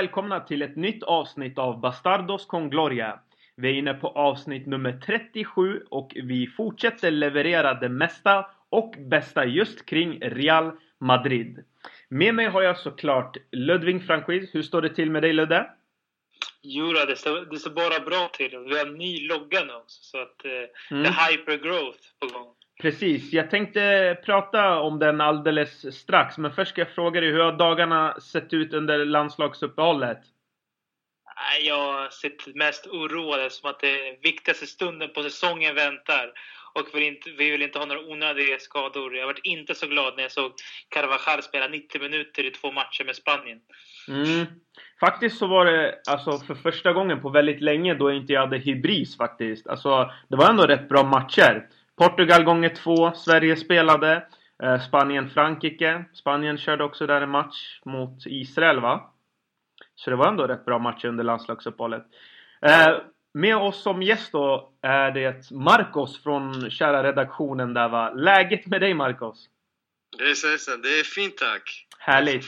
välkomna till ett nytt avsnitt av Bastardos con Gloria. Vi är inne på avsnitt nummer 37 och vi fortsätter leverera det mesta och bästa just kring Real Madrid. Med mig har jag såklart Ludvig Franquist. Hur står det till med dig Ludde? Jo, det står, det står bara bra till. Vi har en ny logga nu också, så att eh, mm. det är hypergrowth på gång. Precis, jag tänkte prata om den alldeles strax. Men först ska jag fråga dig, hur har dagarna sett ut under landslagsuppehållet? Jag har sett mest oroad som att det viktigaste stunden på säsongen väntar. Och vi vill, inte, vi vill inte ha några onödiga skador. Jag var inte så glad när jag såg Carvajal spela 90 minuter i två matcher med Spanien. Mm. Faktiskt så var det alltså för första gången på väldigt länge då jag inte hade hybris faktiskt. Alltså, det var ändå rätt bra matcher. Portugal gånger två, Sverige spelade. Eh, Spanien-Frankrike. Spanien körde också där en match mot Israel va? Så det var ändå rätt bra matcher under landslagsuppehållet. Eh, med oss som gäst då är det Marcos från kära redaktionen där va. Läget med dig Marcos? Hejsan hejsan, det är fint tack! Härligt!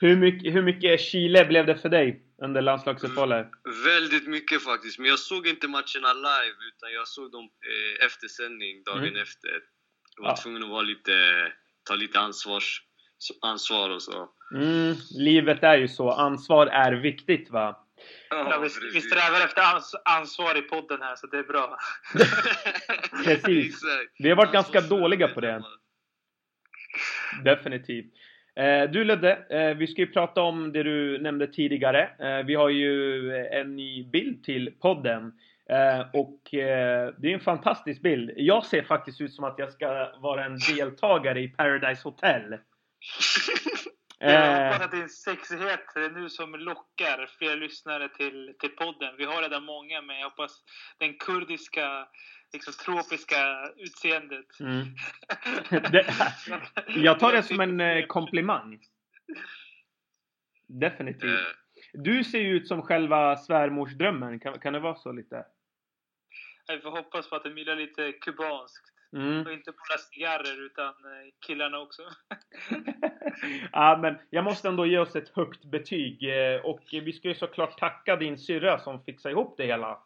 Hur mycket, hur mycket Chile blev det för dig under landslagsuppehållet? Mm, väldigt mycket faktiskt, men jag såg inte matcherna live utan jag såg dem eh, efter sändning, dagen mm. efter. Jag var ja. tvungen att vara lite, ta lite ansvars, ansvar och så. Mm, livet är ju så, ansvar är viktigt va? Ja, vi, vi strävar efter ans ansvar i podden här, så det är bra. precis. Vi har varit ganska dåliga på det. Definitivt. Eh, du Ludde, eh, vi ska ju prata om det du nämnde tidigare. Eh, vi har ju en ny bild till podden. Och det är en fantastisk bild. Jag ser faktiskt ut som att jag ska vara en deltagare i Paradise Hotel. Jag hoppas att det är en sexighet nu som lockar fler lyssnare till, till podden. Vi har redan många, men jag hoppas den kurdiska liksom, tropiska utseendet. Mm. Det, jag tar det som en eh, komplimang. Definitivt. Eh. Du ser ju ut som själva svärmorsdrömmen. Kan, kan det vara så lite? Vi får hoppas på att det blir lite kubanskt. Mm. Och inte bara cigarrer utan eh, killarna också. ja, men jag måste ändå ge oss ett högt betyg. Och vi ska ju såklart tacka din syrra som fixade ihop det hela.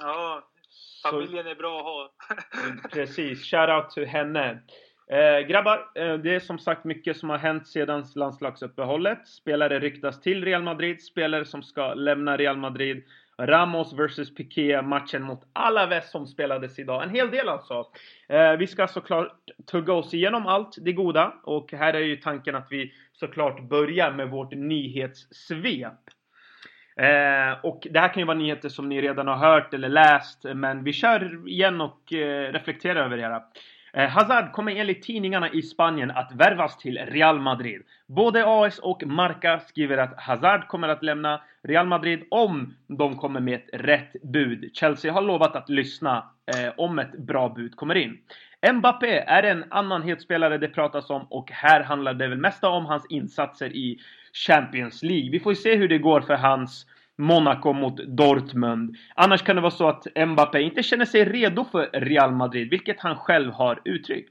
Ja, Familjen är bra att ha. precis, shoutout till henne. Eh, grabbar, eh, det är som sagt mycket som har hänt sedan landslagsuppehållet. Spelare ryktas till Real Madrid, spelare som ska lämna Real Madrid. Ramos vs Piqué, matchen mot Alaves som spelades idag. En hel del alltså. Eh, vi ska såklart tugga oss igenom allt det goda och här är ju tanken att vi såklart börjar med vårt nyhetssvep. Eh, och det här kan ju vara nyheter som ni redan har hört eller läst, men vi kör igen och eh, reflekterar över det här. Eh, Hazard kommer enligt tidningarna i Spanien att värvas till Real Madrid. Både AS och Marca skriver att Hazard kommer att lämna Real Madrid om de kommer med ett rätt bud. Chelsea har lovat att lyssna eh, om ett bra bud kommer in. Mbappé är en annan het spelare det pratas om och här handlar det väl mesta om hans insatser i Champions League. Vi får ju se hur det går för hans Monaco mot Dortmund. Annars kan det vara så att Mbappé inte känner sig redo för Real Madrid, vilket han själv har uttryckt.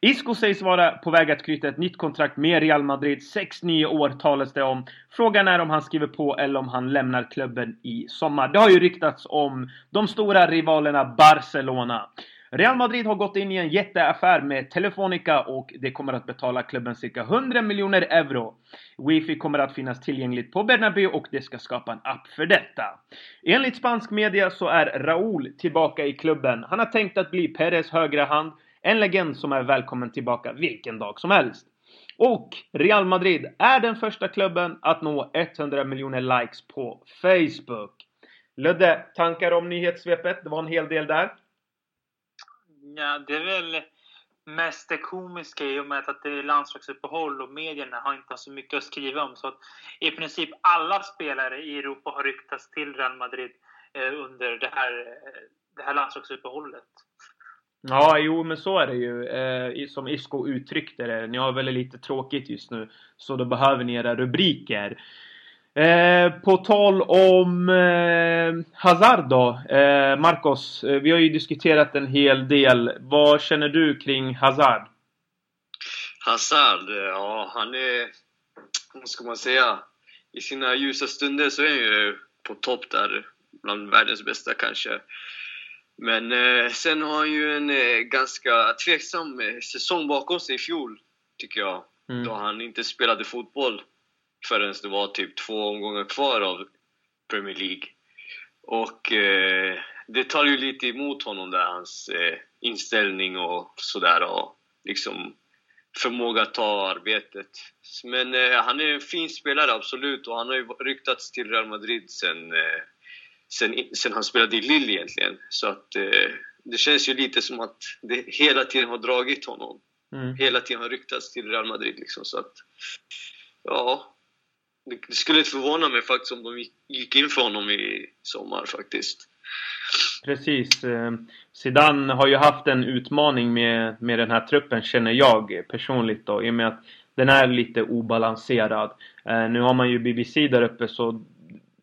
Isco sägs vara på väg att knyta ett nytt kontrakt med Real Madrid. 6-9 år talas det om. Frågan är om han skriver på eller om han lämnar klubben i sommar. Det har ju ryktats om de stora rivalerna Barcelona. Real Madrid har gått in i en jätteaffär med Telefonica och det kommer att betala klubben cirka 100 miljoner euro. Wifi kommer att finnas tillgängligt på Bernabéu och det ska skapa en app för detta. Enligt spansk media så är Raúl tillbaka i klubben. Han har tänkt att bli Perez högra hand, en legend som är välkommen tillbaka vilken dag som helst. Och Real Madrid är den första klubben att nå 100 miljoner likes på Facebook. Ludde, tankar om nyhetssvepet? Det var en hel del där. Ja, det är väl mest det komiska i och med att det är landslagsuppehåll och medierna har inte så mycket att skriva om. Så att i princip alla spelare i Europa har ryktats till Real Madrid eh, under det här, eh, det här landslagsuppehållet. Ja, jo men så är det ju. Eh, som Isco uttryckte det. Ni har väldigt lite tråkigt just nu. Så då behöver ni era rubriker. Eh, på tal om eh, Hazard då. Eh, Marcos, eh, vi har ju diskuterat en hel del. Vad känner du kring Hazard? Hazard, ja han är... Vad ska man säga? i sina ljusa stunder så är han ju på topp där, bland världens bästa kanske. Men eh, sen har han ju en eh, ganska tveksam eh, säsong bakom sig i fjol, tycker jag. Mm. Då han inte spelade fotboll förrän det var typ två omgångar kvar av Premier League. Och eh, det tar ju lite emot honom där, hans eh, inställning och sådär. Och liksom förmåga att ta arbetet. Men eh, han är en fin spelare, absolut. Och han har ju ryktats till Real Madrid sen, eh, sen, sen han spelade i Lille egentligen. Så att eh, det känns ju lite som att det hela tiden har dragit honom. Mm. Hela tiden har ryktats till Real Madrid liksom. Så att, ja, det skulle inte förvåna mig faktiskt om de gick in för honom i sommar faktiskt. Precis. Eh, Zidane har ju haft en utmaning med, med den här truppen känner jag personligt då i och med att den är lite obalanserad. Eh, nu har man ju BBC där uppe så,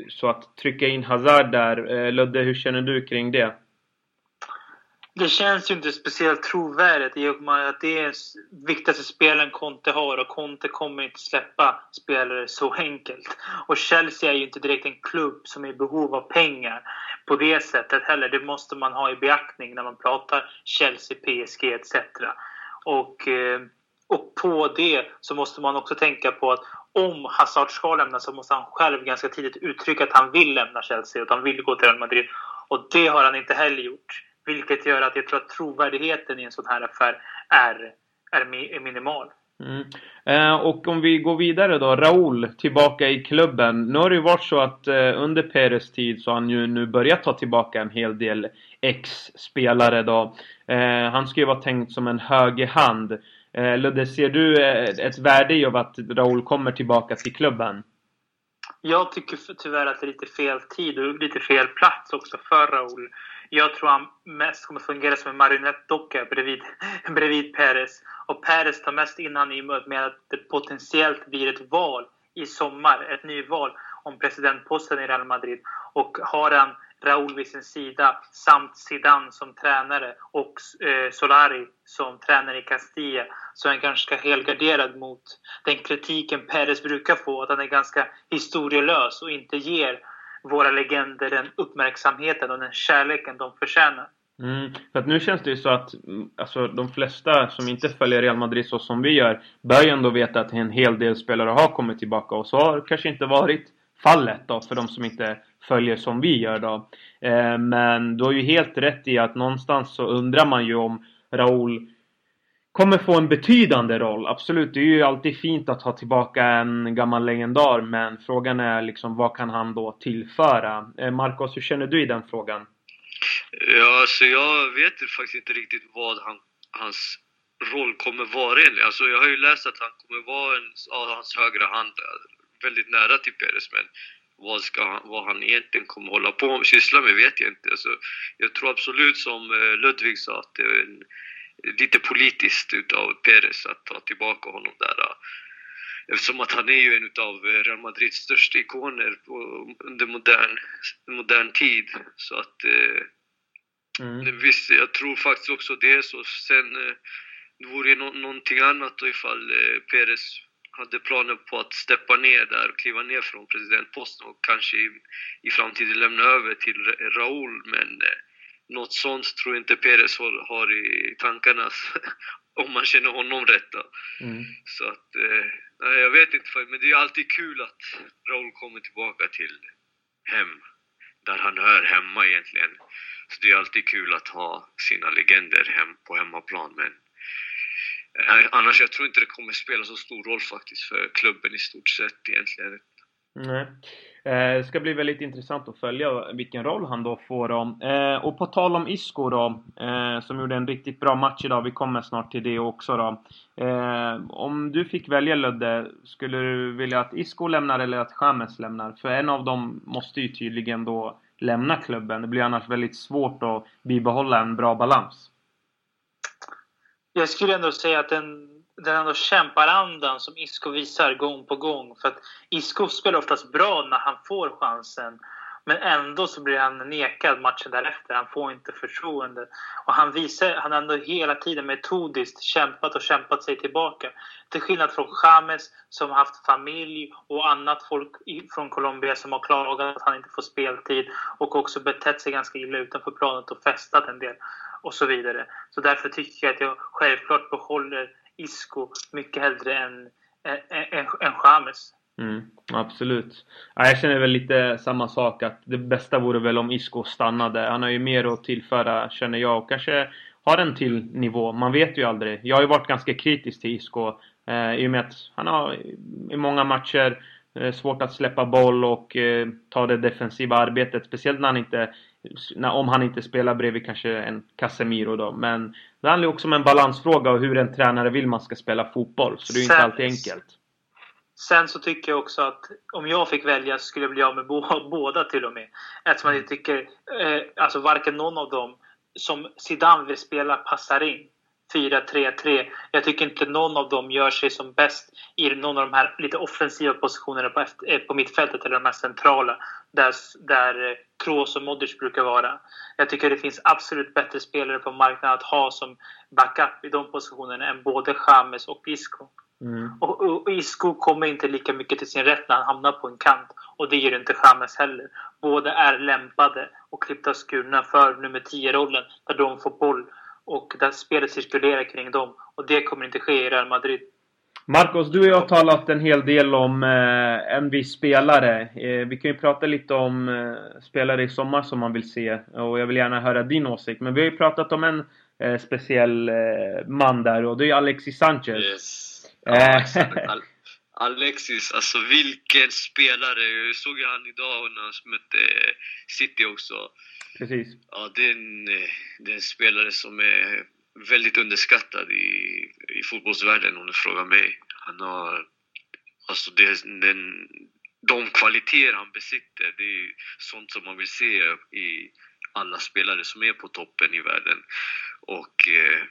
så att trycka in Hazard där. Eh, Ludde, hur känner du kring det? Det känns ju inte speciellt trovärdigt i och med att det är viktigaste spelen Conte har och Conte kommer inte släppa spelare så enkelt. Och Chelsea är ju inte direkt en klubb som är i behov av pengar på det sättet heller. Det måste man ha i beaktning när man pratar Chelsea, PSG etc. Och, eh, och på det så måste man också tänka på att om Hazard ska lämna så måste han själv ganska tidigt uttrycka att han vill lämna Chelsea och att han vill gå till Real Madrid. Och det har han inte heller gjort. Vilket gör att jag tror att trovärdigheten i en sån här affär är, är minimal. Mm. Eh, och om vi går vidare då, Raúl tillbaka i klubben. Nu har det ju varit så att eh, under Peres tid så har han ju nu börjat ta tillbaka en hel del ex-spelare då. Eh, han ska ju vara tänkt som en högerhand. Eh, Ludde, ser du eh, ett värde i att Raúl kommer tillbaka till klubben? Jag tycker tyvärr att det är lite fel tid och lite fel plats också för Raúl. Jag tror han mest kommer fungera som en marionettdocka bredvid, bredvid Perez. Och Perez tar mest innan i med att det potentiellt blir ett val i sommar, ett nyval om presidentposten i Real Madrid. Och har han Raúl vid sin sida samt Zidane som tränare och eh, Solari som tränare i Castilla så är han ganska helgarderad mot den kritiken Perez brukar få, att han är ganska historielös och inte ger våra legender den uppmärksamheten och den kärleken de förtjänar. Mm, för att nu känns det ju så att mm, alltså, de flesta som inte följer Real Madrid så som vi gör bör ju ändå veta att en hel del spelare har kommit tillbaka och så har kanske inte varit fallet då för de som inte följer som vi gör då. Eh, men du har ju helt rätt i att någonstans så undrar man ju om Raúl kommer få en betydande roll. Absolut, det är ju alltid fint att ha tillbaka en gammal legendar men frågan är liksom vad kan han då tillföra? Eh, Marcos, hur känner du i den frågan? Ja, alltså jag vet faktiskt inte riktigt vad han, hans roll kommer vara egentligen. Alltså jag har ju läst att han kommer vara en, ja, hans högra hand väldigt nära till Peres men vad, ska han, vad han egentligen kommer hålla på med, syssla med vet jag inte. Alltså, jag tror absolut som eh, Ludvig sa att det är en, lite politiskt utav Perez att ta tillbaka honom där. Eftersom att han är ju en av Real Madrids största ikoner under modern, modern tid. Så att... Eh, mm. Visst, jag tror faktiskt också det. Så sen eh, det vore no någonting annat då ifall eh, Perez hade planer på att steppa ner där och kliva ner från presidentposten och kanske i, i framtiden lämna över till Raúl. Men eh, något sånt tror jag inte Perez har, i tankarna, om man känner honom rätt. Mm. Så att, eh, jag vet inte, men det är alltid kul att Raúl kommer tillbaka till hem, där han hör hemma egentligen. Så det är alltid kul att ha sina legender hem på hemmaplan, men eh, annars jag tror inte det kommer spela så stor roll faktiskt för klubben i stort sett egentligen. Nej. Eh, det ska bli väldigt intressant att följa vilken roll han då får då. Eh, och på tal om Isco då, eh, som gjorde en riktigt bra match idag. Vi kommer snart till det också då. Eh, om du fick välja Ludde, skulle du vilja att Isco lämnar eller att James lämnar? För en av dem måste ju tydligen då lämna klubben. Det blir annars väldigt svårt att bibehålla en bra balans. Jag skulle ändå säga att den den ändå kämparandan som Isco visar gång på gång. För att Isco spelar oftast bra när han får chansen. Men ändå så blir han nekad matchen därefter. Han får inte förtroende. Och han visar, han har ändå hela tiden metodiskt kämpat och kämpat sig tillbaka. Till skillnad från James som har haft familj och annat folk från Colombia som har klagat att han inte får speltid och också betett sig ganska illa utanför planet och festat en del och så vidare. Så därför tycker jag att jag självklart behåller Isco mycket hellre än, än, än, än James. Mm, absolut. Ja, jag känner väl lite samma sak att det bästa vore väl om Isco stannade. Han har ju mer att tillföra känner jag och kanske har en till nivå. Man vet ju aldrig. Jag har ju varit ganska kritisk till Isco eh, i och med att han har i många matcher eh, svårt att släppa boll och eh, ta det defensiva arbetet. Speciellt när han inte, när, om han inte spelar bredvid kanske en Casemiro då. Men det handlar ju också om en balansfråga och hur en tränare vill man ska spela fotboll. Så det är ju inte alltid enkelt. Sen så tycker jag också att om jag fick välja så skulle jag bli av med båda till och med. Eftersom jag tycker eh, alltså varken någon av dem som Zidane vill spela passar in. 4-3-3. Jag tycker inte någon av dem gör sig som bäst i någon av de här lite offensiva positionerna på, eh, på mittfältet eller de här centrala. Där, där Kroos och Modric brukar vara. Jag tycker det finns absolut bättre spelare på marknaden att ha som backup i de positionerna än både James och Isco. Mm. Och, och, Isco kommer inte lika mycket till sin rätt när han hamnar på en kant. Och det gör inte James heller. Båda är lämpade och klippta och skurna för nummer 10-rollen där de får boll och där spelet cirkulerar kring dem. Och det kommer inte ske i Real Madrid. Marcos, du och jag har talat en hel del om eh, en viss spelare. Eh, vi kan ju prata lite om eh, spelare i sommar som man vill se. Och jag vill gärna höra din åsikt. Men vi har ju pratat om en eh, speciell eh, man där och det är Alexis Sanchez. Yes. Ja, eh. Alexis, alltså vilken spelare! Jag såg ju han idag när han mötte City också. Precis. Ja, det är, en, det är en spelare som är väldigt underskattad i, i fotbollsvärlden om du frågar mig. Han har... Alltså det, den, de kvaliteter han besitter, det är sånt som man vill se i alla spelare som är på toppen i världen. Och eh,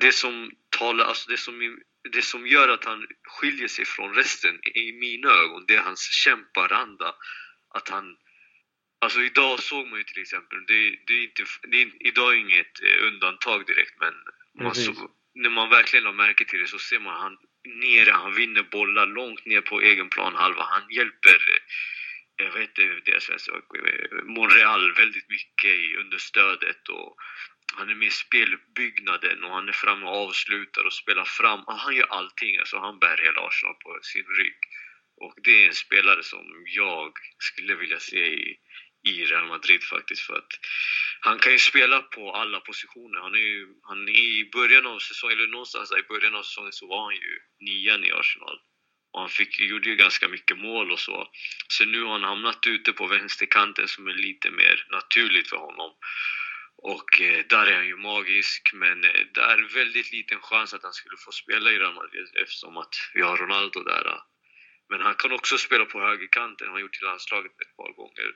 det som talar, alltså det som det som gör att han skiljer sig från resten i mina ögon, det är hans kämparanda. Att han... Alltså idag såg man ju till exempel, det, det är inte, det är, idag är inget eh, undantag direkt men man så, när man verkligen har märke till det så ser man han nere, han vinner bollar långt ner på egen plan halva. Han hjälper eh, jag vet inte, deras eh, Monreal väldigt mycket i understödet och han är med i speluppbyggnaden och han är framme och avslutar och spelar fram. Han gör allting, alltså han bär hela Arsenal på sin rygg. Och det är en spelare som jag skulle vilja se i, i Real Madrid faktiskt. För att han kan ju spela på alla positioner. Han är ju, han, I början av säsongen, eller någonstans i början av säsongen så var han ju nian i Arsenal. Och han fick, gjorde ju ganska mycket mål och så. Så nu har han hamnat ute på vänsterkanten som är lite mer naturligt för honom. Och eh, där är han ju magisk, men eh, det är väldigt liten chans att han skulle få spela i Real Madrid eftersom att vi har Ronaldo där. Men han kan också spela på högerkanten, han har gjort i landslaget ett par gånger.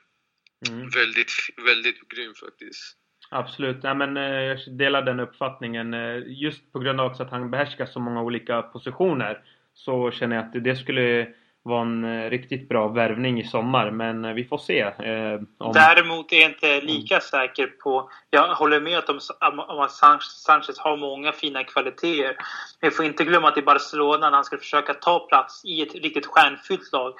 Mm. Väldigt, väldigt grym faktiskt. Absolut, ja, men, eh, jag delar den uppfattningen. Eh, just på grund av att han behärskar så många olika positioner så känner jag att det skulle var en eh, riktigt bra värvning i sommar, men vi får se. Eh, om... Däremot är jag inte lika mm. säker på... Jag håller med om, om att Sanchez har många fina kvaliteter. Men vi får inte glömma att i Barcelona, när han ska försöka ta plats i ett riktigt stjärnfyllt lag,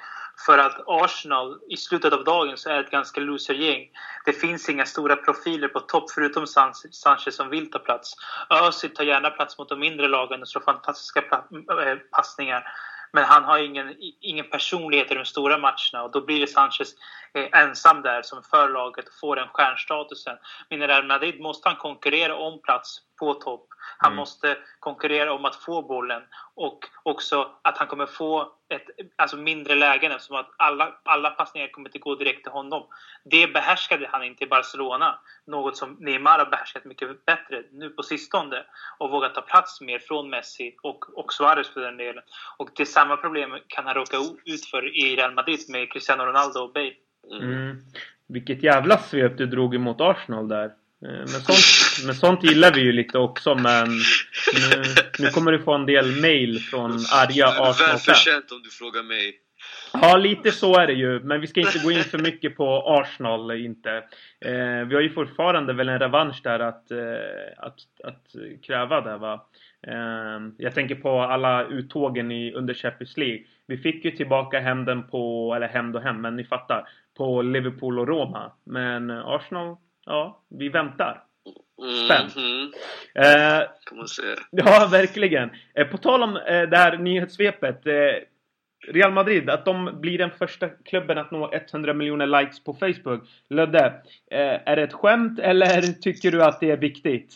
för att Arsenal i slutet av dagen så är ett ganska loser-gäng. Det finns inga stora profiler på topp förutom Sanchez som vill ta plats. Özil tar gärna plats mot de mindre lagen och slår fantastiska eh, passningar. Men han har ingen, ingen personlighet i de stora matcherna och då blir det Sanchez eh, ensam där som för laget och får den stjärnstatusen. Men i Real Madrid måste han konkurrera om plats på topp. Han mm. måste konkurrera om att få bollen och också att han kommer få ett alltså mindre lägen eftersom att alla, alla passningar kommer inte gå direkt till honom. Det behärskade han inte i Barcelona. Något som Neymar har behärskat mycket bättre nu på sistone och vågat ta plats mer från Messi och, och Suarez för den delen. Och det samma problem kan han råka ut för i Real Madrid med Cristiano Ronaldo och Bale. Mm. Vilket jävla svep du drog emot Arsenal där. Eh, men sånt, men sånt gillar vi ju lite också men nu, nu kommer du få en del mail från arga Arsenal-fans. Välförtjänt om du frågar mig. Ja, lite så är det ju. Men vi ska inte gå in för mycket på Arsenal, inte. Eh, vi har ju fortfarande väl en revansch där att, eh, att, att kräva där va. Eh, jag tänker på alla uttågen i, under Champions League. Vi fick ju tillbaka hämnden på, eller hämnd och hem, men ni fattar. På Liverpool och Roma. Men Arsenal, ja, vi väntar. Spänt. Mm, mm. Eh, man säga. Ja, verkligen. Eh, på tal om eh, det här nyhetssvepet. Eh, Real Madrid, att de blir den första klubben att nå 100 miljoner likes på Facebook. Ludde, eh, är det ett skämt eller tycker du att det är viktigt?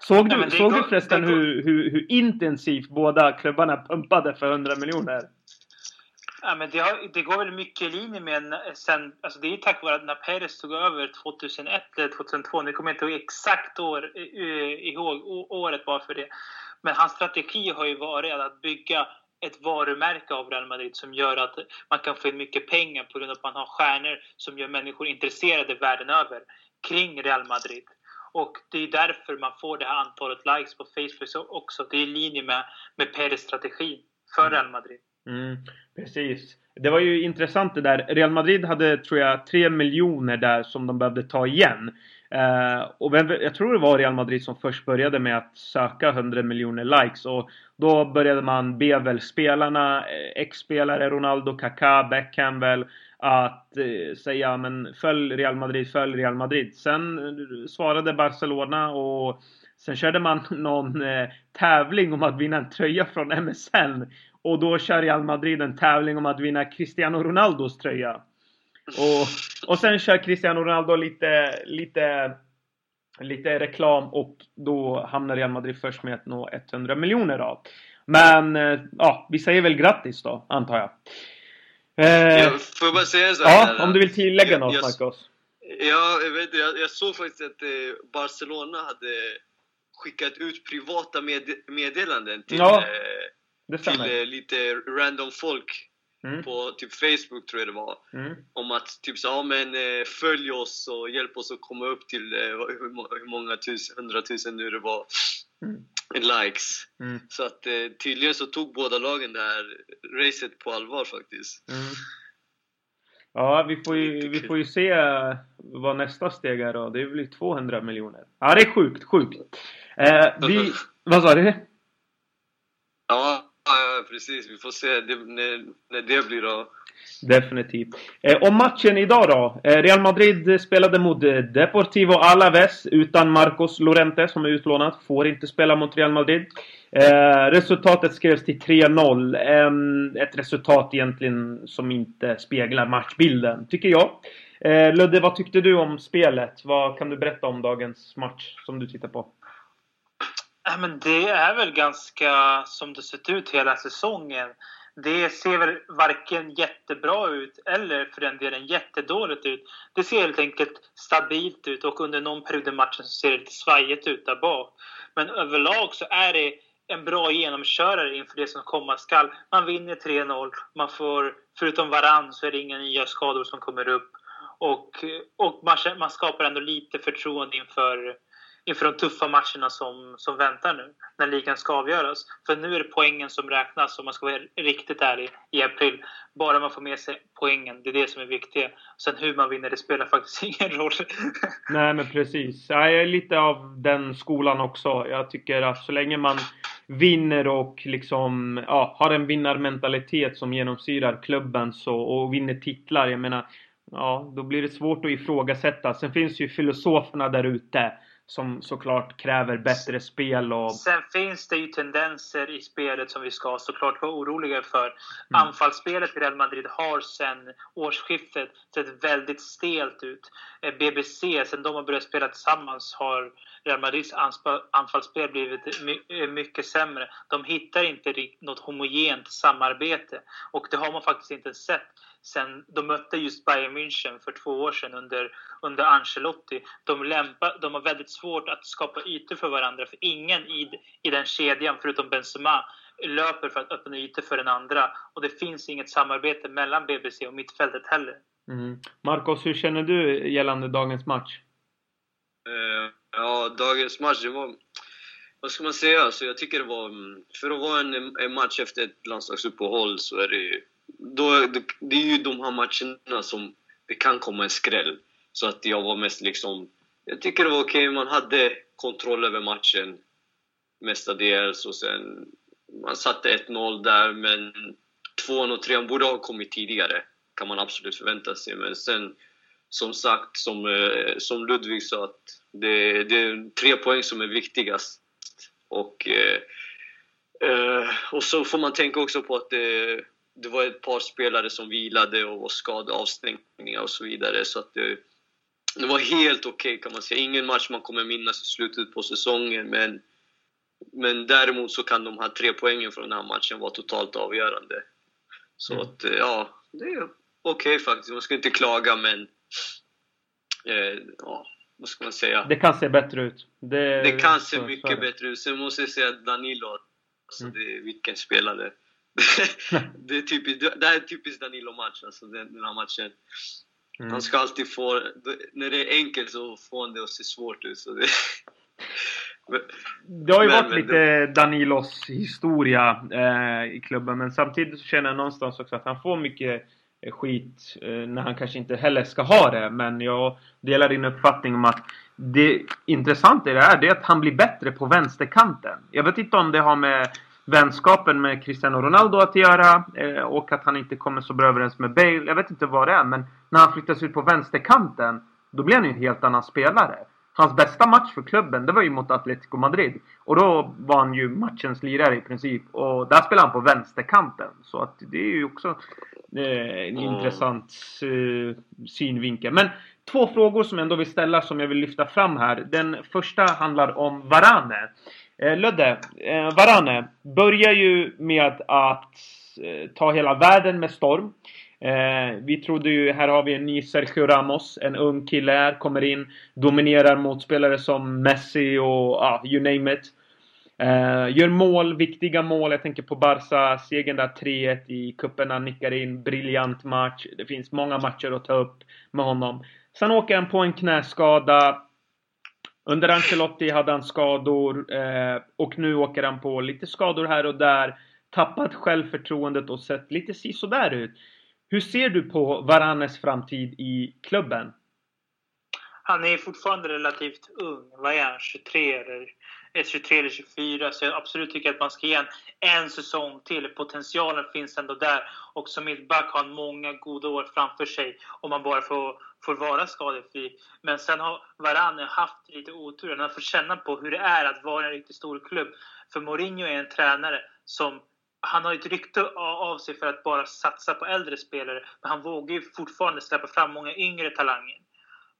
Såg du, Nej, såg går, du förresten hur, hur, hur intensivt båda klubbarna pumpade för 100 miljoner? Ja, men det, har, det, går väl mycket i linje med sen, alltså det är tack vare att när Perez tog över 2001 eller 2002, nu kommer jag inte ihåg exakt år, ihåg året bara för det. Men hans strategi har ju varit att bygga ett varumärke av Real Madrid som gör att man kan få in mycket pengar på grund av att man har stjärnor som gör människor intresserade världen över kring Real Madrid. Och det är därför man får det här antalet likes på Facebook också. Det är i linje med, med Peres strategi för mm. Real Madrid. Mm, precis. Det var ju intressant det där. Real Madrid hade, tror jag, 3 miljoner där som de behövde ta igen. Eh, och vem, jag tror det var Real Madrid som först började med att söka 100 miljoner likes. Och då började man be väl spelarna, eh, ex-spelare, Ronaldo, Kaká, Beckham väl att eh, säga men följ Real Madrid, följ Real Madrid. Sen eh, svarade Barcelona och sen körde man någon eh, tävling om att vinna en tröja från MSN. Och då kör Real Madrid en tävling om att vinna Cristiano Ronaldos tröja. Och, och sen kör Cristiano Ronaldo lite, lite, lite reklam och då hamnar Real Madrid först med att nå 100 miljoner av. Men eh, ja, vi säger väl grattis då, antar jag. Eh, får jag bara säga en sak? Ja, om du vill tillägga jag, något, jag, Marcos. Ja, jag, vet, jag, jag såg faktiskt att eh, Barcelona hade skickat ut privata med, meddelanden till, ja, eh, till eh, lite random folk Mm. på typ Facebook tror jag det var. Mm. Om att typ så, ja men eh, följ oss och hjälp oss att komma upp till eh, hur, många tusen, hundratusen nu det var mm. likes. Mm. Så att tydligen så tog båda lagen det här racet på allvar faktiskt. Mm. Ja, vi får, ju, vi får ju se vad nästa steg är då. Det blir 200 miljoner. Ja, det är sjukt, sjukt. Eh, vi, vad sa du? Precis. Vi får se det, när, när det blir av. Definitivt. Eh, om matchen idag då. Eh, Real Madrid spelade mot eh, Deportivo Alaves utan Marcos Lorente som är utlånad. Får inte spela mot Real Madrid. Eh, resultatet skrevs till 3-0. Eh, ett resultat egentligen som inte speglar matchbilden, tycker jag. Eh, Ludde, vad tyckte du om spelet? Vad kan du berätta om dagens match som du tittar på? Ja, men det är väl ganska som det sett ut hela säsongen. Det ser väl varken jättebra ut eller för den delen jättedåligt ut. Det ser helt enkelt stabilt ut och under någon period i matchen så ser det lite svajigt ut där bak. Men överlag så är det en bra genomkörare inför det som komma skall. Man vinner 3-0, man får, förutom varann så är det inga nya skador som kommer upp. Och, och man, man skapar ändå lite förtroende inför inför de tuffa matcherna som, som väntar nu, när ligan ska avgöras. För nu är det poängen som räknas, om man ska vara riktigt ärlig, i april. Bara man får med sig poängen, det är det som är viktigt. Sen hur man vinner, det spelar faktiskt ingen roll. Nej, men precis. Jag är lite av den skolan också. Jag tycker att så länge man vinner och liksom ja, har en vinnarmentalitet som genomsyrar klubben så, och vinner titlar. Jag menar, ja, då blir det svårt att ifrågasätta. Sen finns ju filosoferna där ute som såklart kräver bättre spel och... Sen finns det ju tendenser i spelet som vi ska såklart vara oroliga för. Mm. Anfallsspelet i Real Madrid har sen årsskiftet sett väldigt stelt ut. Eh, BBC, sen de har börjat spela tillsammans, har Real Madrids anfallsspel blivit eh, mycket sämre. De hittar inte något homogent samarbete. Och det har man faktiskt inte sett sen de mötte just Bayern München för två år sedan under, under Ancelotti. De, lämpa, de har väldigt svårt att skapa ytor för varandra, för ingen i, i den kedjan, förutom Benzema, löper för att öppna ytor för den andra. Och det finns inget samarbete mellan BBC och mittfältet heller. Mm. Marcos, hur känner du gällande dagens match? Uh, ja, dagens match, det var... Vad ska man säga? Alltså, jag tycker det var... För att vara en, en match efter ett landslagsuppehåll så är det då, det, det är ju de här matcherna som det kan komma en skräll. Så att jag var mest liksom... Jag tycker det var okej, okay. man hade kontroll över matchen mestadels och sen... Man satte 1-0 där, men 2 och 3 borde ha kommit tidigare, kan man absolut förvänta sig. Men sen, som sagt, som, eh, som Ludvig sa, att det, det är tre poäng som är viktigast. Och, eh, eh och så får man tänka också på att eh, det, var ett par spelare som vilade och var skadade, avstängningar och så vidare. Så att det, det var helt okej okay, kan man säga. Ingen match man kommer minnas i slutet på säsongen, men, men däremot så kan de här tre poängen från den här matchen vara totalt avgörande. Så mm. att, ja, det är okej okay, faktiskt. Man ska inte klaga, men eh, ja, vad ska man säga? Det kan se bättre ut. Det, det kan se mycket bättre ut. Sen måste jag säga att Danilo, alltså mm. det vilken spelare. det, är typiskt, det här är typiskt Danilo-match, alltså den, den här matchen. Mm. Han ska alltid få... När det är enkelt så får han det att se svårt ut. Så det, det har ju men, varit lite det... Danilos historia eh, i klubben, men samtidigt så känner jag någonstans också att han får mycket eh, skit eh, när han kanske inte heller ska ha det. Men jag delar din uppfattning om att det intressanta i det här är att han blir bättre på vänsterkanten. Jag vet inte om det har med vänskapen med Cristiano Ronaldo att göra eh, och att han inte kommer så bra överens med Bale. Jag vet inte vad det är, men när han flyttas ut på vänsterkanten då blir han ju en helt annan spelare. Hans bästa match för klubben, det var ju mot Atletico Madrid. Och då var han ju matchens lirare i princip. Och där spelade han på vänsterkanten. Så att det är ju också eh, en mm. intressant eh, synvinkel. Men två frågor som jag ändå vill ställa som jag vill lyfta fram här. Den första handlar om Varane. Eh, Ludde, eh, Varane börjar ju med att eh, ta hela världen med storm. Eh, vi trodde ju, här har vi en ny Sergio Ramos, en ung kille här, kommer in, dominerar motspelare som Messi och ah, you name it. Eh, gör mål, viktiga mål. Jag tänker på Barca, segern där 3-1 i cupen. Han nickar in, briljant match. Det finns många matcher att ta upp med honom. Sen åker han på en knäskada. Under Ancelotti hade han skador eh, och nu åker han på lite skador här och där. Tappat självförtroendet och sett lite sisådär ut. Hur ser du på Varanes framtid i klubben? Han är fortfarande relativt ung. Vad är han? 23 eller, 23 eller 24. Så jag absolut tycker att man ska ge en, en säsong till. Potentialen finns ändå där. Och som mittback har han många goda år framför sig om man bara får, får vara skadefri. Men sen har Varane haft lite otur. Han har fått känna på hur det är att vara en riktigt stor klubb. För Mourinho är en tränare som han har ett rykte av sig för att bara satsa på äldre spelare, men han vågar ju fortfarande släppa fram många yngre talanger.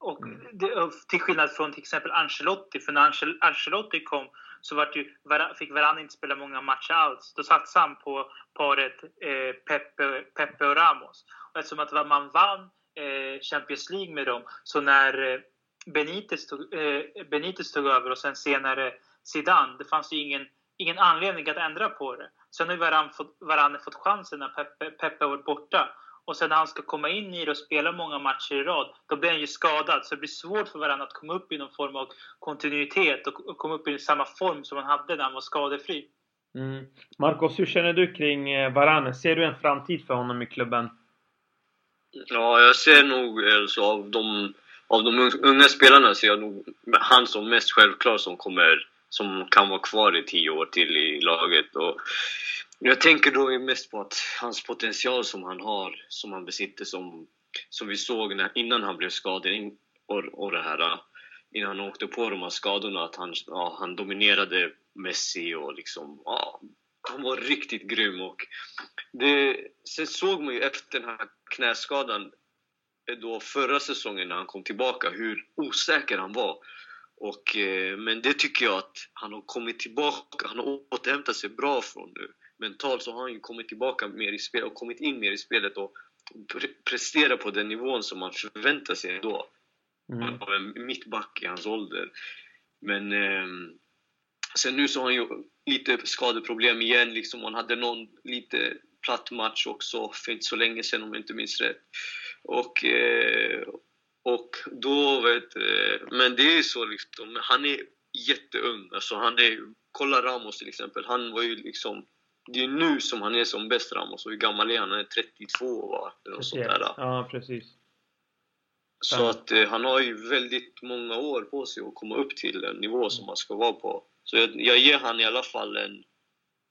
Och mm. det, till skillnad från till exempel Ancelotti, för när Ancelotti kom så var ju, fick Varann inte spela många matcher alls. Då satsade han på paret eh, Pepe, Pepe och Ramos. Och eftersom att man vann eh, Champions League med dem, så när eh, Benitez, tog, eh, Benitez tog över och sen senare Zidane, det fanns ju ingen, ingen anledning att ändra på det. Sen har Varann fått, Varann fått chansen när Peppe, Peppe varit borta. Och sen när han ska komma in i det och spela många matcher i rad, då blir han ju skadad. Så det blir svårt för Varann att komma upp i någon form av kontinuitet och komma upp i samma form som han hade när han var skadefri. Mm. Marcos, hur känner du kring eh, Varann? Ser du en framtid för honom i klubben? Ja, jag ser nog alltså, av de, av de unga spelarna ser jag nog han som mest självklar som kommer som kan vara kvar i tio år till i laget. Och jag tänker då mest på att hans potential som han har, som han besitter, som, som vi såg när, innan han blev skadad och, och det här, innan han åkte på de här skadorna, att han, ja, han dominerade Messi och liksom, ja, han var riktigt grym. Och det, sen såg man ju efter den här knäskadan eh, då förra säsongen när han kom tillbaka hur osäker han var. Och, eh, men det tycker jag att han har kommit tillbaka, han har återhämtat sig bra från nu. Mentalt så har han ju kommit tillbaka mer i spelet och kommit in mer i spelet och pre presterar på den nivån som man förväntar sig ändå. Mm. Av en mittback i hans ålder. Men eh, sen nu så har han ju lite skadeproblem igen. Liksom. Han hade någon lite platt match också för inte så länge sedan om jag inte minns rätt. Och, eh, och då, vet men det är så liksom, han är jätteung. Alltså han är, kolla Ramos till exempel, han var ju liksom det är nu som han är som bäst Ramos. Och hur gammal är han? Han är 32 va? Eller något sånt där. Ja, precis. Så att eh, han har ju väldigt många år på sig att komma upp till en nivå som han ska vara på. Så jag, jag ger han i alla fall en...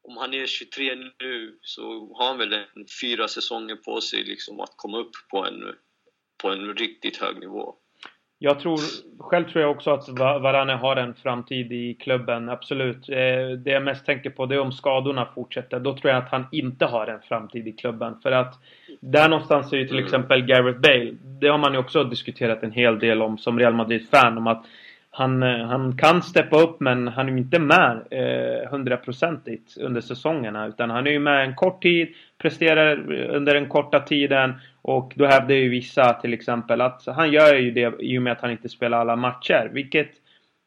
Om han är 23 nu så har han väl en fyra säsonger på sig liksom att komma upp på en, på en riktigt hög nivå. Jag tror, själv tror jag också att Varane har en framtid i klubben, absolut. Eh, det jag mest tänker på det är om skadorna fortsätter. Då tror jag att han inte har en framtid i klubben. För att där någonstans är ju till mm. exempel Gareth Bale. Det har man ju också diskuterat en hel del om som Real Madrid-fan. Om att han, eh, han kan steppa upp men han är ju inte med hundraprocentigt eh, under säsongerna. Utan han är ju med en kort tid, presterar under den korta tiden. Och då hävdar ju vissa till exempel att han gör ju det i och med att han inte spelar alla matcher. Vilket,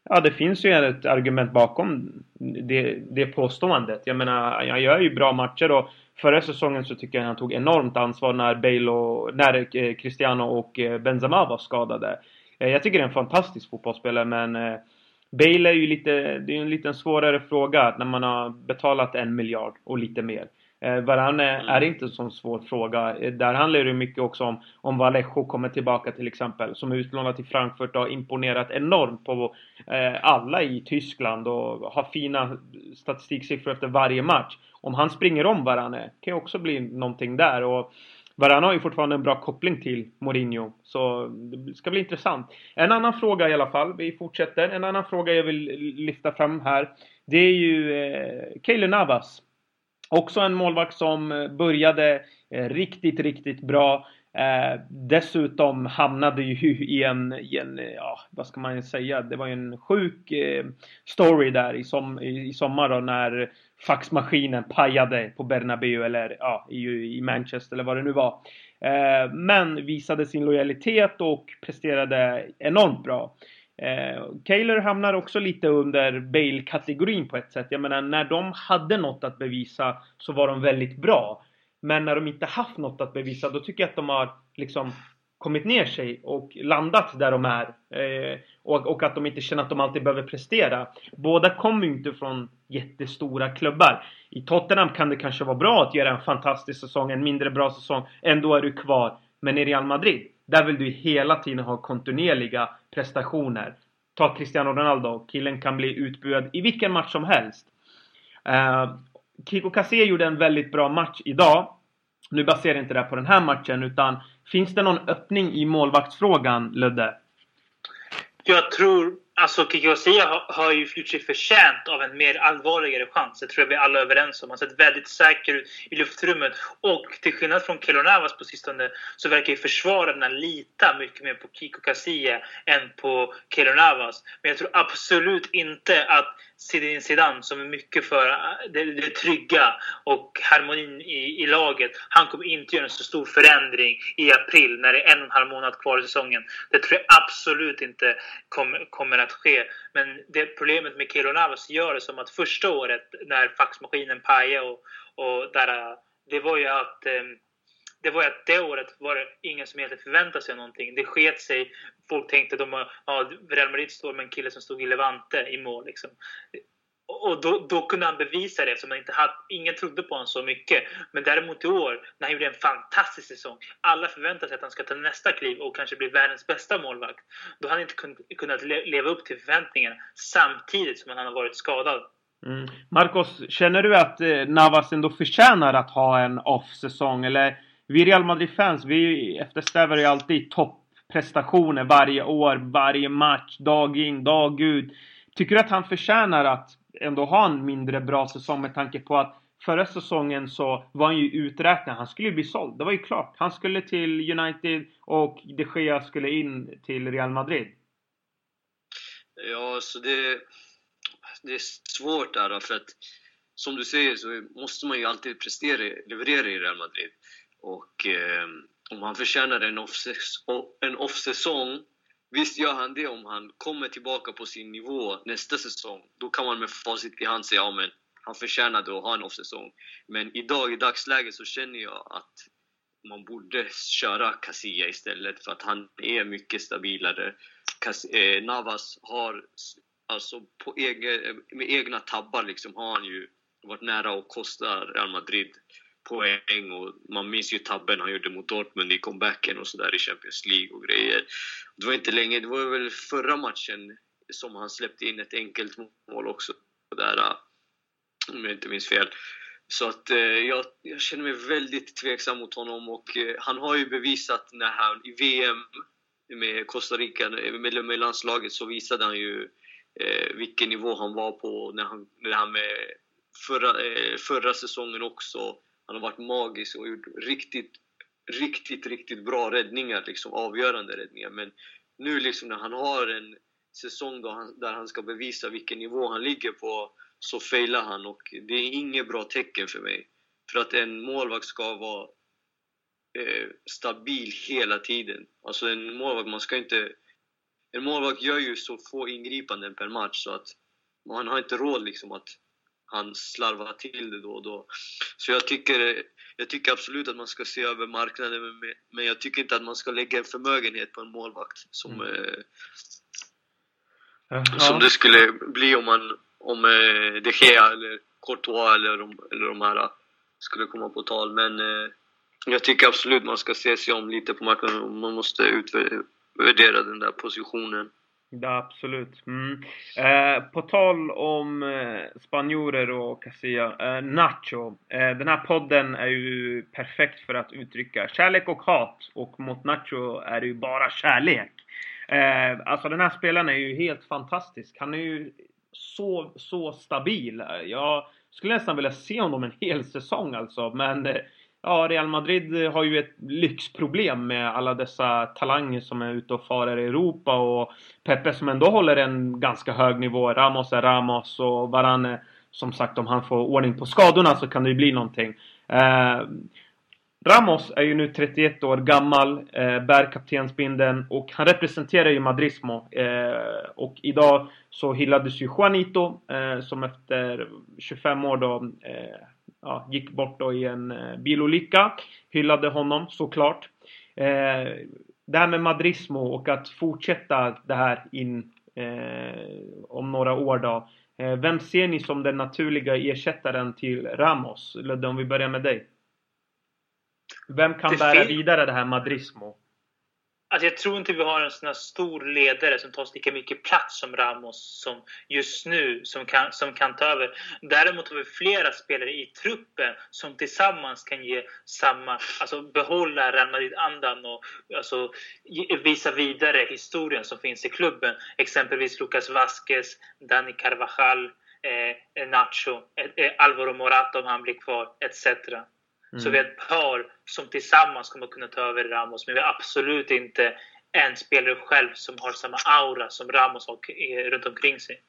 ja det finns ju ett argument bakom det, det påståendet. Jag menar, han gör ju bra matcher och förra säsongen så tycker jag han tog enormt ansvar när Bale och, när eh, Cristiano och eh, Benzema var skadade. Eh, jag tycker det är en fantastisk fotbollsspelare men Bale är ju lite, det är en lite svårare fråga när man har betalat en miljard och lite mer. Eh, Varane mm. är inte en sån svår fråga. Där handlar det mycket också om om Vallejo kommer tillbaka till exempel. Som är utlånad till Frankfurt och har imponerat enormt på alla i Tyskland och har fina statistiksiffror efter varje match. Om han springer om Varane kan ju också bli någonting där. Och Varane har ju fortfarande en bra koppling till Mourinho. Så det ska bli intressant. En annan fråga i alla fall. Vi fortsätter. En annan fråga jag vill lyfta fram här. Det är ju eh, Keylor Navas. Också en målvakt som eh, började eh, riktigt, riktigt bra. Eh, dessutom hamnade ju i en, i en, eh, ja vad ska man säga, det var ju en sjuk eh, story där i, som, i, i sommar då när faxmaskinen pajade på Bernabéu eller ja, i, i Manchester eller vad det nu var. Eh, men visade sin lojalitet och presterade enormt bra. Eh, Kaylor hamnar också lite under Bale-kategorin på ett sätt. Jag menar, när de hade något att bevisa så var de väldigt bra. Men när de inte haft något att bevisa, då tycker jag att de har liksom kommit ner sig och landat där de är. Eh, och, och, att de inte känner att de alltid behöver prestera. Båda kommer ju inte från jättestora klubbar. I Tottenham kan det kanske vara bra att göra en fantastisk säsong, en mindre bra säsong. Ändå är du kvar. Men i Real Madrid, där vill du hela tiden ha kontinuerliga prestationer. Ta Cristiano Ronaldo. Killen kan bli utbuad i vilken match som helst. Eh, Kiko Kassé gjorde en väldigt bra match idag. Nu baserar jag inte det på den här matchen utan Finns det någon öppning i målvaktsfrågan, Ludde? Jag tror Alltså Kikiosia har, har ju gjort sig förtjänt av en mer allvarligare chans. Det tror jag vi alla är överens om. Han har sett väldigt säker ut i luftrummet. Och till skillnad från Kelonavas på sistone så verkar ju försvararna lita mycket mer på Kiko Kasia än på Kelonavas. Men jag tror absolut inte att Zinedine Zidane som är mycket för det, det trygga och harmonin i, i, laget. Han kommer inte göra en så stor förändring i april när det är en och en halv månad kvar i säsongen. Det tror jag absolut inte kommer, kommer att ske. Men det problemet med Keylor Navas gör det som att första året när faxmaskinen pajade och, och där, det var ju att ehm, det var att det året var det ingen som egentligen förväntade sig någonting. Det sket sig. Folk tänkte att de, ja, Real Madrid står med en kille som stod i Levante i mål. Liksom och då, då, kunde han bevisa det eftersom han inte hade. Ingen trodde på honom så mycket. Men däremot i år, när han gjorde en fantastisk säsong. Alla förväntar sig att han ska ta nästa kliv och kanske bli världens bästa målvakt. Då har han inte kunnat leva upp till förväntningarna samtidigt som han har varit skadad. Mm. Marcos, känner du att eh, Navas ändå förtjänar att ha en off-säsong? Eller vi Real Madrid-fans, vi eftersträvar ju alltid topprestationer varje år, varje match, dag in, dag ut. Tycker du att han förtjänar att ändå ha en mindre bra säsong med tanke på att förra säsongen så var han ju uträknad. Han skulle ju bli såld. Det var ju klart. Han skulle till United och de Gea skulle in till Real Madrid. Ja, så det, det är svårt där för att som du säger så måste man ju alltid prestera, leverera i Real Madrid. Och eh, om han förtjänar en off-säsong Visst gör han det om han kommer tillbaka på sin nivå nästa säsong. Då kan man med facit i hand säga ja, men han förtjänade att ha en off-säsong. Men idag, i dagsläget, så känner jag att man borde köra Casilla istället för att han är mycket stabilare. Cas eh, Navas har, alltså på egen, med egna tabbar liksom, har han ju varit nära att kosta Real Madrid poäng och man minns ju tabben han gjorde mot Dortmund i comebacken och sådär i Champions League och grejer. Det var inte länge, det var väl förra matchen som han släppte in ett enkelt mål också där, om jag inte minns fel. Så att eh, jag, jag, känner mig väldigt tveksam mot honom och eh, han har ju bevisat när han i VM med Costa Rica, eh, med, med landslaget, så visade han ju eh, vilken nivå han var på när han, när han med förra, eh, förra säsongen också. Han har varit magisk och gjort riktigt, riktigt, riktigt bra räddningar, liksom avgörande räddningar. Men nu liksom när han har en säsong då han, där han ska bevisa vilken nivå han ligger på, så failar han och det är inget bra tecken för mig. För att en målvakt ska vara eh, stabil hela tiden. Alltså en målvakt, man ska inte... En målvakt gör ju så få ingripanden per match så att man har inte råd liksom att han slarvar till det då och då. Så jag tycker, jag tycker absolut att man ska se över marknaden, men jag tycker inte att man ska lägga en förmögenhet på en målvakt som, mm. eh, som det skulle bli om, man, om eh, De Gea eller Courtois eller, de, eller de här skulle komma på tal. Men eh, jag tycker absolut man ska se sig om lite på marknaden. Man måste utvärdera den där positionen. Ja, absolut. Mm. Eh, på tal om eh, spanjorer och Casilla. Eh, Nacho. Eh, den här podden är ju perfekt för att uttrycka kärlek och hat. Och mot Nacho är det ju bara kärlek. Eh, alltså den här spelaren är ju helt fantastisk. Han är ju så, så stabil. Jag skulle nästan vilja se honom en hel säsong alltså. Men eh, Ja, Real Madrid har ju ett lyxproblem med alla dessa talanger som är ute och farar i Europa och Pepe som ändå håller en ganska hög nivå. Ramos är Ramos och Varane, som sagt, om han får ordning på skadorna så kan det ju bli någonting. Eh, Ramos är ju nu 31 år gammal, eh, bär kaptensbindeln och han representerar ju Madrismo. Eh, och idag så hyllades ju Juanito eh, som efter 25 år då eh, ja, gick bort då i en eh, bilolycka. Hyllade honom såklart. Eh, det här med Madrismo och att fortsätta det här in eh, om några år då. Eh, vem ser ni som den naturliga ersättaren till Ramos? Ludde, om vi börjar med dig. Vem kan bära vidare det här Madrismo? Alltså jag tror inte vi har en sån här stor ledare som tar lika mycket plats som Ramos som just nu som kan, som kan ta över. Däremot har vi flera spelare i truppen som tillsammans kan ge samma, alltså behålla Real Madrid-andan och alltså, visa vidare historien som finns i klubben. Exempelvis Lucas Vasquez, Dani Carvajal, eh, Nacho, eh, eh Alvaro Morata om han blir kvar, etc. Mm. Så vi har ett par som tillsammans kommer kunna ta över Ramos, men vi har absolut inte en spelare själv som har samma aura som Ramos har runt omkring sig.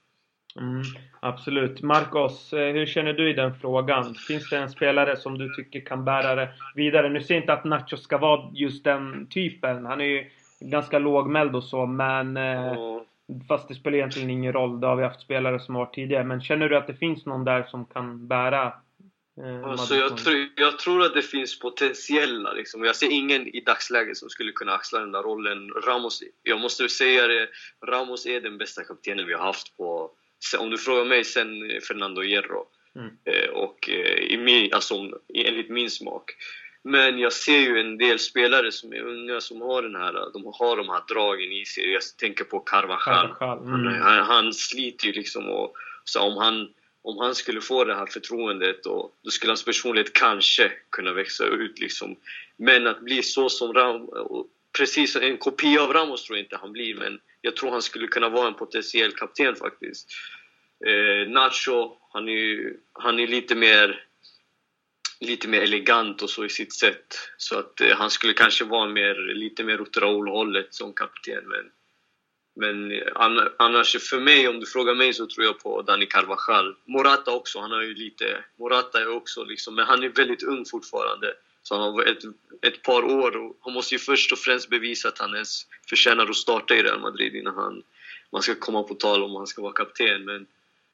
Mm, absolut. Marcos, eh, hur känner du i den frågan? Finns det en spelare som du tycker kan bära det vidare? Nu ser jag inte att Nacho ska vara just den typen. Han är ju ganska lågmäld och så, men... Mm. Fast det spelar egentligen ingen roll. Det har vi haft spelare som har varit tidigare. Men känner du att det finns någon där som kan bära Eh, alltså jag, tror, jag tror att det finns potentiella liksom. Jag ser ingen i dagsläget som skulle kunna axla den där rollen. Ramos, jag måste säga det, Ramos är den bästa kaptenen vi har haft på, om du frågar mig, sen Fernando Hierro. Mm. Eh, och eh, i min, alltså, enligt min smak. Men jag ser ju en del spelare som är unga som har den här, de har de här dragen i sig. Jag tänker på Carvajal. Carvajal. Mm. Han, han, han, sliter ju liksom och så om han om han skulle få det här förtroendet och då skulle hans personlighet kanske kunna växa ut liksom. Men att bli så som Ram, precis en kopia av Ramos tror jag inte han blir men jag tror han skulle kunna vara en potentiell kapten faktiskt. Eh, Nacho, han är ju, han är lite mer lite mer elegant och så i sitt sätt. Så att eh, han skulle kanske vara mer, lite mer åt Raúl-hållet som kapten men men annars, för mig, om du frågar mig, så tror jag på Dani Carvajal. Morata också, han har ju lite... Morata är också liksom, men han är väldigt ung fortfarande. Så han har ett, ett par år och han måste ju först och främst bevisa att han ens förtjänar att starta i Real Madrid innan han, man ska komma på tal om han ska vara kapten. Men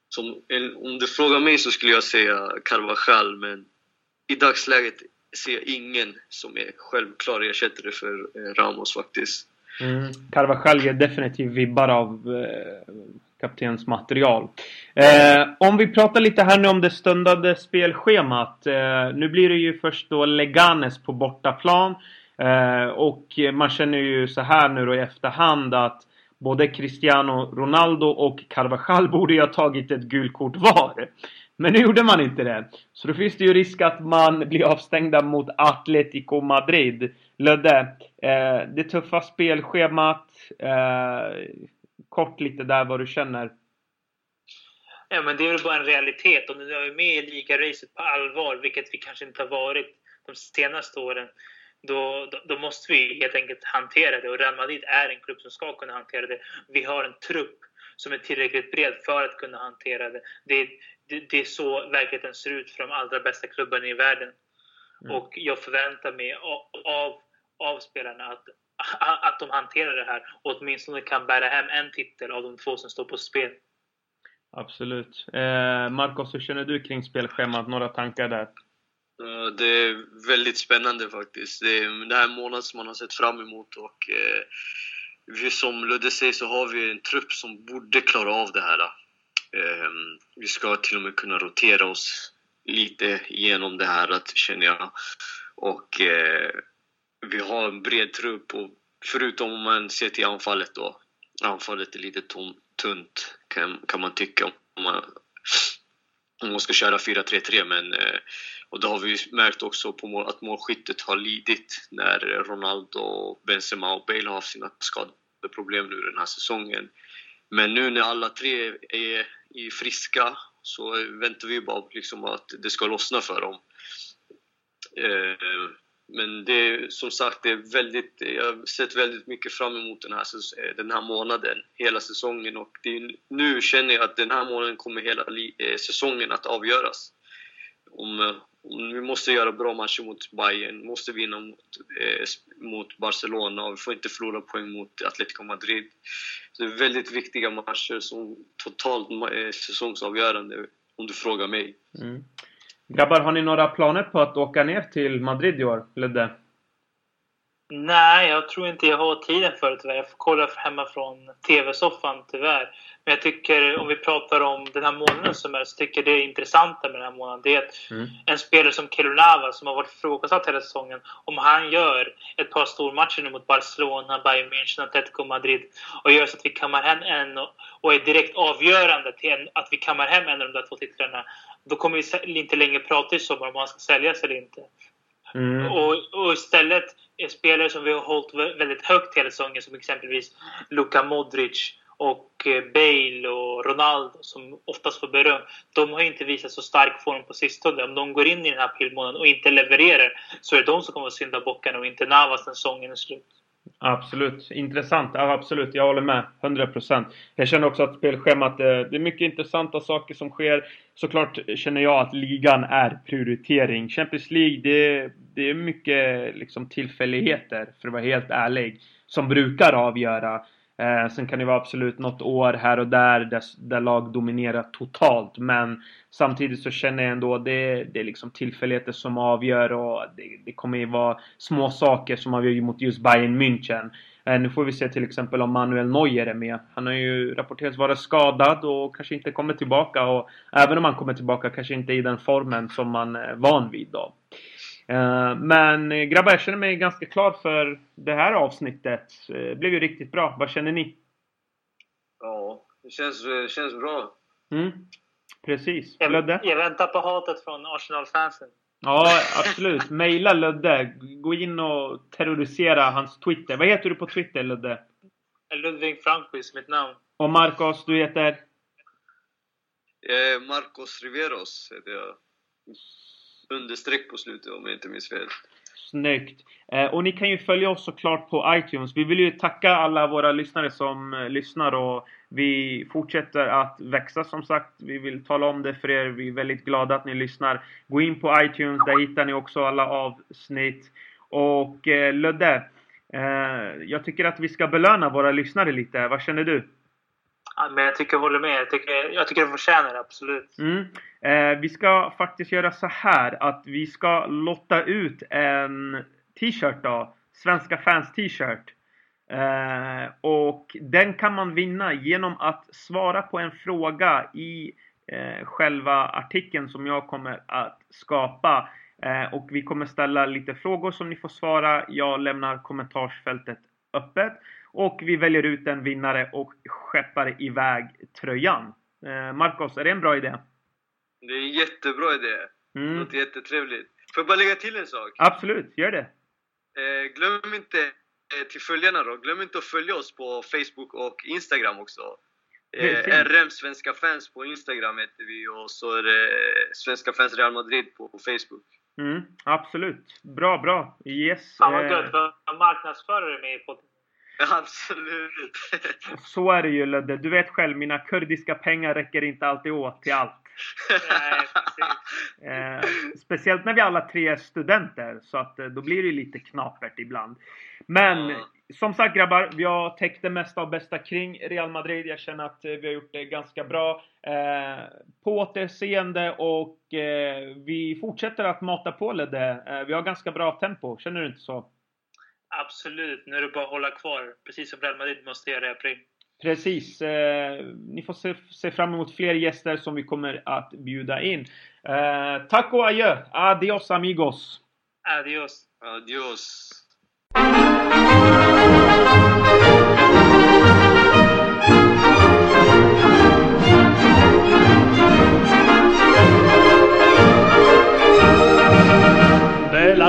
som, om du frågar mig så skulle jag säga Carvajal, men i dagsläget ser jag ingen som är självklar ersättare för eh, Ramos faktiskt. Mm. Carvajal ger definitivt vibbar av eh, kaptensmaterial. Eh, om vi pratar lite här nu om det stundande spelschemat. Eh, nu blir det ju först då Leganes på bortaplan. Eh, och man känner ju så här nu då i efterhand att både Cristiano Ronaldo och Carvajal borde ju ha tagit ett gult kort var. Men nu gjorde man inte det. Så då finns det ju risk att man blir avstängda mot Atletico Madrid. Lödde, eh, det tuffa spelschemat. Eh, kort lite där vad du känner. Ja, men det är väl bara en realitet. Om du är med i ligaracet på allvar, vilket vi kanske inte har varit de senaste åren, då, då, då, måste vi helt enkelt hantera det. Och Real Madrid är en klubb som ska kunna hantera det. Vi har en trupp som är tillräckligt bred för att kunna hantera det. Det, det, det är så verkligheten ser ut för de allra bästa klubbarna i världen. Mm. Och jag förväntar mig av, av spelarna att, att de hanterar det här och åtminstone kan bära hem en titel av de två som står på spel. Absolut. Eh, Marcos, hur känner du kring spelschemat? Några tankar där? Det är väldigt spännande faktiskt. Det är den här månaden som man har sett fram emot och eh, vi, som Ludde säger så har vi en trupp som borde klara av det här. Eh, vi ska till och med kunna rotera oss lite genom det här, känner jag. Och eh, vi har en bred trupp och förutom om man ser till anfallet då. Anfallet är lite tom, tunt kan, kan man tycka om man, om man ska köra 4-3-3 men eh, och det har vi märkt också på mål, att målskyttet har lidit när Ronaldo, Benzema och Bale har haft sina skadeproblem nu den här säsongen. Men nu när alla tre är, är friska så väntar vi bara liksom att det ska lossna för dem. Eh, men det som sagt, det är väldigt, jag har sett väldigt mycket fram emot den här, eh, den här månaden, hela säsongen och är, nu känner jag att den här månaden kommer hela eh, säsongen att avgöras. Om, eh, om vi måste göra bra matcher mot Bayern, måste vinna mot, eh, mot Barcelona och vi får inte förlora poäng mot Atletico Madrid. Så det är väldigt viktiga matcher som totalt eh, säsongsavgörande om du frågar mig. Mm. Grabbar, har ni några planer på att åka ner till Madrid i år? Ludde? Nej, jag tror inte jag har tiden för det tyvärr. Jag får kolla hemma från TV-soffan tyvärr. Men jag tycker, om vi pratar om den här månaden som är, så tycker jag det är intressanta med den här månaden, det är att mm. en spelare som Kelunava, som har varit ifrågasatt hela säsongen, om han gör ett par stormatcher nu mot Barcelona, Bayern München, Atletico Madrid och gör så att vi kammar hem en och är direkt avgörande till en, att vi kammar hem en av de där två titlarna, då kommer vi inte längre prata i sommar om han ska säljas eller inte. Mm. Och, och, istället spelare som vi har hållit väldigt högt hela säsongen, som exempelvis Luka Modric och eh, Bale och Ronaldo, som oftast får beröm, de har inte visat så stark form på sistone. Om de går in i den här pilmånaden och inte levererar så är det de som kommer att synda bockarna och inte Navas när säsongen är slut. Absolut. Intressant. Ja, absolut. Jag håller med. 100%. Jag känner också att spelschemat, eh, det är mycket intressanta saker som sker. Såklart känner jag att ligan är prioritering. Champions League, det, det är mycket liksom tillfälligheter, för att vara helt ärlig, som brukar avgöra. Eh, sen kan det vara absolut något år här och där, där där, lag dominerar totalt. Men samtidigt så känner jag ändå det, det är liksom tillfälligheter som avgör och det, det kommer ju vara små saker som avgör mot just Bayern München. Eh, nu får vi se till exempel om Manuel Neuer är med. Han har ju rapporterats vara skadad och kanske inte kommer tillbaka. Och även om han kommer tillbaka kanske inte i den formen som man är van vid då. Eh, men eh, grabbar, jag känner mig ganska klar för det här avsnittet. Eh, det blev ju riktigt bra. Vad känner ni? Ja, det känns, det känns bra. Mm, precis. Jag, Ludde? jag väntar på hatet från Arsenal-fansen. Ja, absolut. Maila Ludde. Gå in och terrorisera hans Twitter. Vad heter du på Twitter, Ludde? Ludvig Frankquist, mitt namn. Och Marcos, du heter? Eh, Marcos Riveros heter jag understreck på slutet om jag inte minns fel. Snyggt! Eh, och ni kan ju följa oss såklart på iTunes. Vi vill ju tacka alla våra lyssnare som eh, lyssnar och vi fortsätter att växa som sagt. Vi vill tala om det för er. Vi är väldigt glada att ni lyssnar. Gå in på iTunes, där hittar ni också alla avsnitt. Och eh, Ludde, eh, jag tycker att vi ska belöna våra lyssnare lite. Vad känner du? Ja, men jag tycker jag håller med. Jag tycker, jag tycker de förtjänar det, absolut. Mm. Eh, vi ska faktiskt göra så här att vi ska lotta ut en t-shirt då. Svenska fans t-shirt. Eh, och den kan man vinna genom att svara på en fråga i eh, själva artikeln som jag kommer att skapa. Eh, och vi kommer ställa lite frågor som ni får svara. Jag lämnar kommentarsfältet öppet. Och vi väljer ut en vinnare och skeppar iväg tröjan. Eh, Marcos, är det en bra idé? Det är en jättebra idé. Mm. Det låter jättetrevligt. Får jag bara lägga till en sak? Absolut, gör det. Eh, glöm inte eh, till följarna då, glöm inte att följa oss på Facebook och Instagram också. Eh, RM Svenska fans på Instagram heter vi och så är det Svenska fans Real Madrid på Facebook. Mm, absolut. Bra, bra. Yes. Fan vad gött. Eh, marknadsförare med i podden. Absolut. Så är det ju Ludde. Du vet själv, mina kurdiska pengar räcker inte alltid åt till allt. eh, speciellt när vi alla tre är studenter. Så att eh, då blir det lite knapert ibland. Men mm. som sagt grabbar, vi har täckt det mesta och bästa kring Real Madrid. Jag känner att eh, vi har gjort det ganska bra. Eh, på återseende och eh, vi fortsätter att mata på Ludde. Eh, vi har ganska bra tempo, känner du inte så? Absolut, nu är det bara att hålla kvar. Precis som Real Madrid måste göra i april. Precis. Eh, ni får se, se, fram emot fler gäster som vi kommer att bjuda in. Eh, tack och adjö! Adios amigos! Adios! Adios!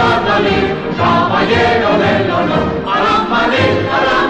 la caballero del honor, a la a la